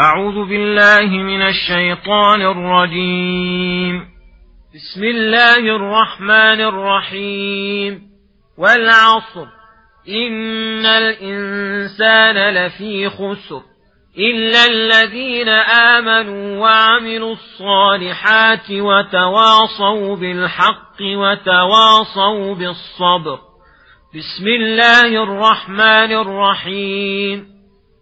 أعوذ بالله من الشيطان الرجيم. بسم الله الرحمن الرحيم. والعصر. إن الإنسان لفي خسر. إلا الذين آمنوا وعملوا الصالحات وتواصوا بالحق وتواصوا بالصبر. بسم الله الرحمن الرحيم.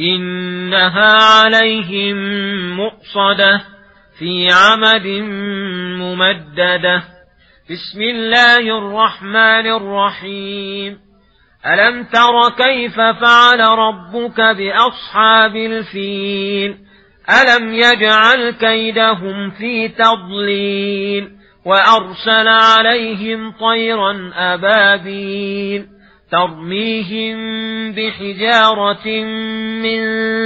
إنها عليهم مؤصدة في عمد ممددة. بسم الله الرحمن الرحيم. ألم تر كيف فعل ربك بأصحاب الفيل؟ ألم يجعل كيدهم في تضليل؟ وأرسل عليهم طيرا أبابيل؟ ترميهم بحجارة من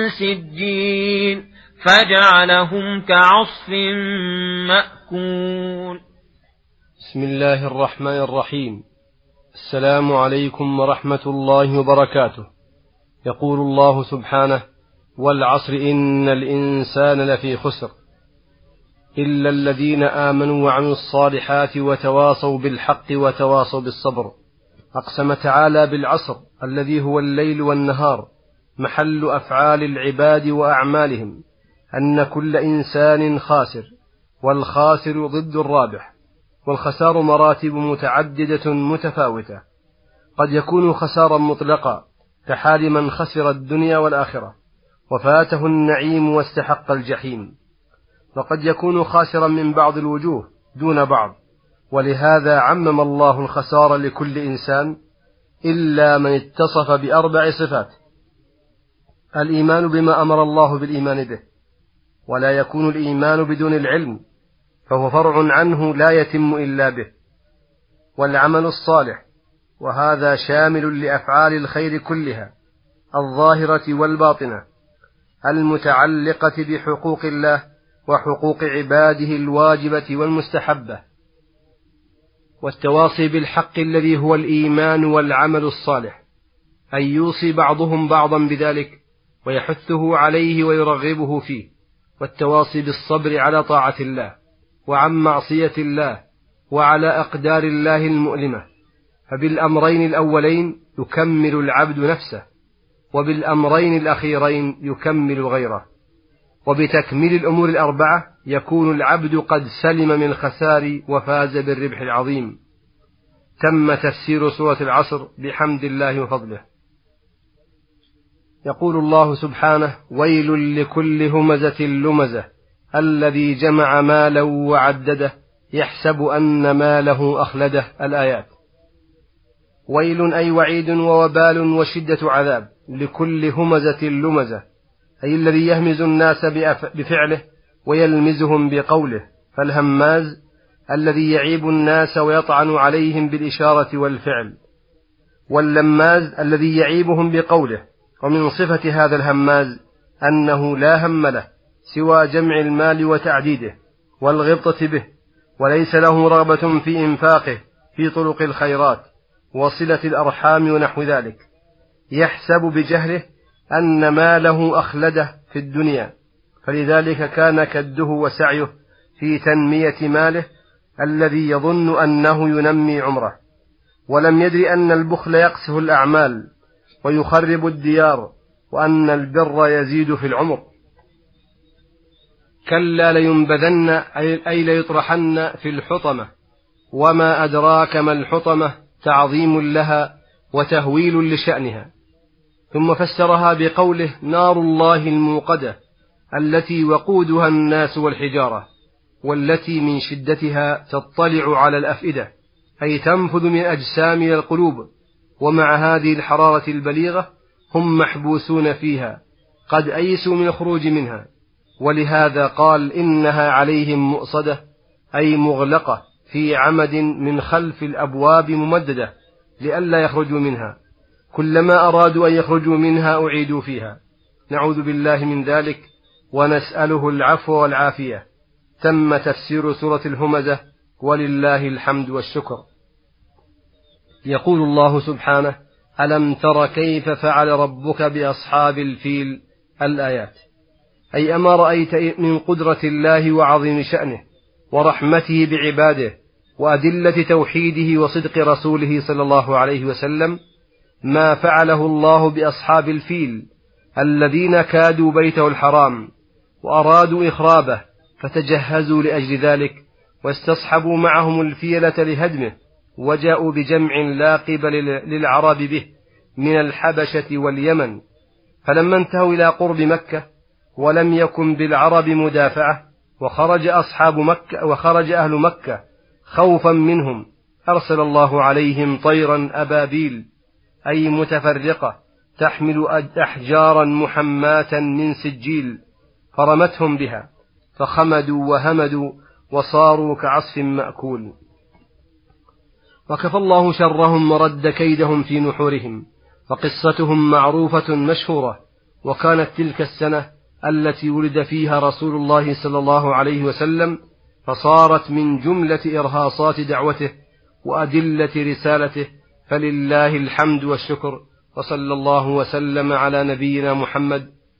سجين فجعلهم كعصف مأكول. بسم الله الرحمن الرحيم. السلام عليكم ورحمة الله وبركاته. يقول الله سبحانه والعصر إن الإنسان لفي خسر. إلا الذين آمنوا وعملوا الصالحات وتواصوا بالحق وتواصوا بالصبر. أقسم تعالى بالعصر الذي هو الليل والنهار محل أفعال العباد وأعمالهم أن كل إنسان خاسر والخاسر ضد الرابح والخسار مراتب متعددة متفاوتة. قد يكون خسارا مطلقا كحال من خسر الدنيا والآخرة وفاته النعيم واستحق الجحيم. وقد يكون خاسرا من بعض الوجوه دون بعض. ولهذا عمم الله الخسار لكل إنسان إلا من اتصف بأربع صفات. الإيمان بما أمر الله بالإيمان به ولا يكون الإيمان بدون العلم فهو فرع عنه لا يتم إلا به. والعمل الصالح وهذا شامل لأفعال الخير كلها الظاهرة والباطنة المتعلقة بحقوق الله وحقوق عباده الواجبة والمستحبة. والتواصي بالحق الذي هو الإيمان والعمل الصالح أن يوصي بعضهم بعضا بذلك ويحثه عليه ويرغبه فيه والتواصي بالصبر على طاعة الله وعن معصية الله وعلى أقدار الله المؤلمة. فبالأمرين الأولين يكمل العبد نفسه وبالأمرين الأخيرين يكمل غيره. وبتكميل الأمور الأربعة يكون العبد قد سلم من الخسار وفاز بالربح العظيم. تم تفسير سورة العصر بحمد الله وفضله. يقول الله سبحانه ويل لكل همزة لمزة الذي جمع مالا وعدده يحسب أن ماله أخلده. الآيات. ويل أي وعيد ووبال وشدة عذاب لكل همزة لمزة أي الذي يهمز الناس بفعله ويلمزهم بقوله فالهماز الذي يعيب الناس ويطعن عليهم بالإشارة والفعل واللماز الذي يعيبهم بقوله ومن صفة هذا الهماز أنه لا هم له سوى جمع المال وتعديده والغبطة به وليس له رغبة في إنفاقه في طرق الخيرات وصلة الأرحام ونحو ذلك. يحسب بجهله أن ماله أخلده في الدنيا. فلذلك كان كده وسعيه في تنمية ماله الذي يظن أنه ينمي عمره ولم يدر أن البخل يقسه الأعمال ويخرب الديار وأن البر يزيد في العمر. كلا لينبذن أي ليطرحن في الحطمة وما أدراك ما الحطمة تعظيم لها وتهويل لشأنها. ثم فسرها بقوله نار الله الموقدة التي وقودها الناس والحجارة والتي من شدتها تطلع على الأفئدة أي تنفذ من أجسام إلى القلوب ومع هذه الحرارة البليغة هم محبوسون فيها قد أيسوا من الخروج منها. ولهذا قال إنها عليهم مؤصدة أي مغلقة في عمد من خلف الأبواب ممددة لئلا يخرجوا منها. كلما أرادوا أن يخرجوا منها أعيدوا فيها. نعوذ بالله من ذلك. ونسأله العفو والعافية. تم تفسير سورة الهمزة ولله الحمد والشكر يقول الله سبحانه ألم تر كيف فعل ربك بأصحاب الفيل الآيات؟ أي أما رأيت من قدرة الله وعظيم شأنه ورحمته بعباده وأدلة توحيده وصدق رسوله صلى الله عليه وسلم ما فعله الله بأصحاب الفيل الذين كادوا بيته الحرام وأرادوا إخرابه فتجهزوا لأجل ذلك واستصحبوا معهم الفيلة لهدمه وجاءوا بجمع لا قبل للعرب به من الحبشة واليمن. فلما انتهوا إلى قرب مكة ولم يكن بالعرب مدافعة وخرج أصحاب مكة وخرج أهل مكة خوفا منهم أرسل الله عليهم طيرا أبابيل أي متفرقة تحمل أحجارا محماة من سجيل. فرمتهم بها فخمدوا وهمدوا وصاروا كعصف مأكول. وكفى الله شرهم ورد كيدهم في نحورهم فقصتهم معروفة مشهورة وكانت تلك السنة التي ولد فيها رسول الله صلى الله عليه وسلم فصارت من جملة إرهاصات دعوته وأدلة رسالته فلله الحمد والشكر وصلى الله وسلم على نبينا محمد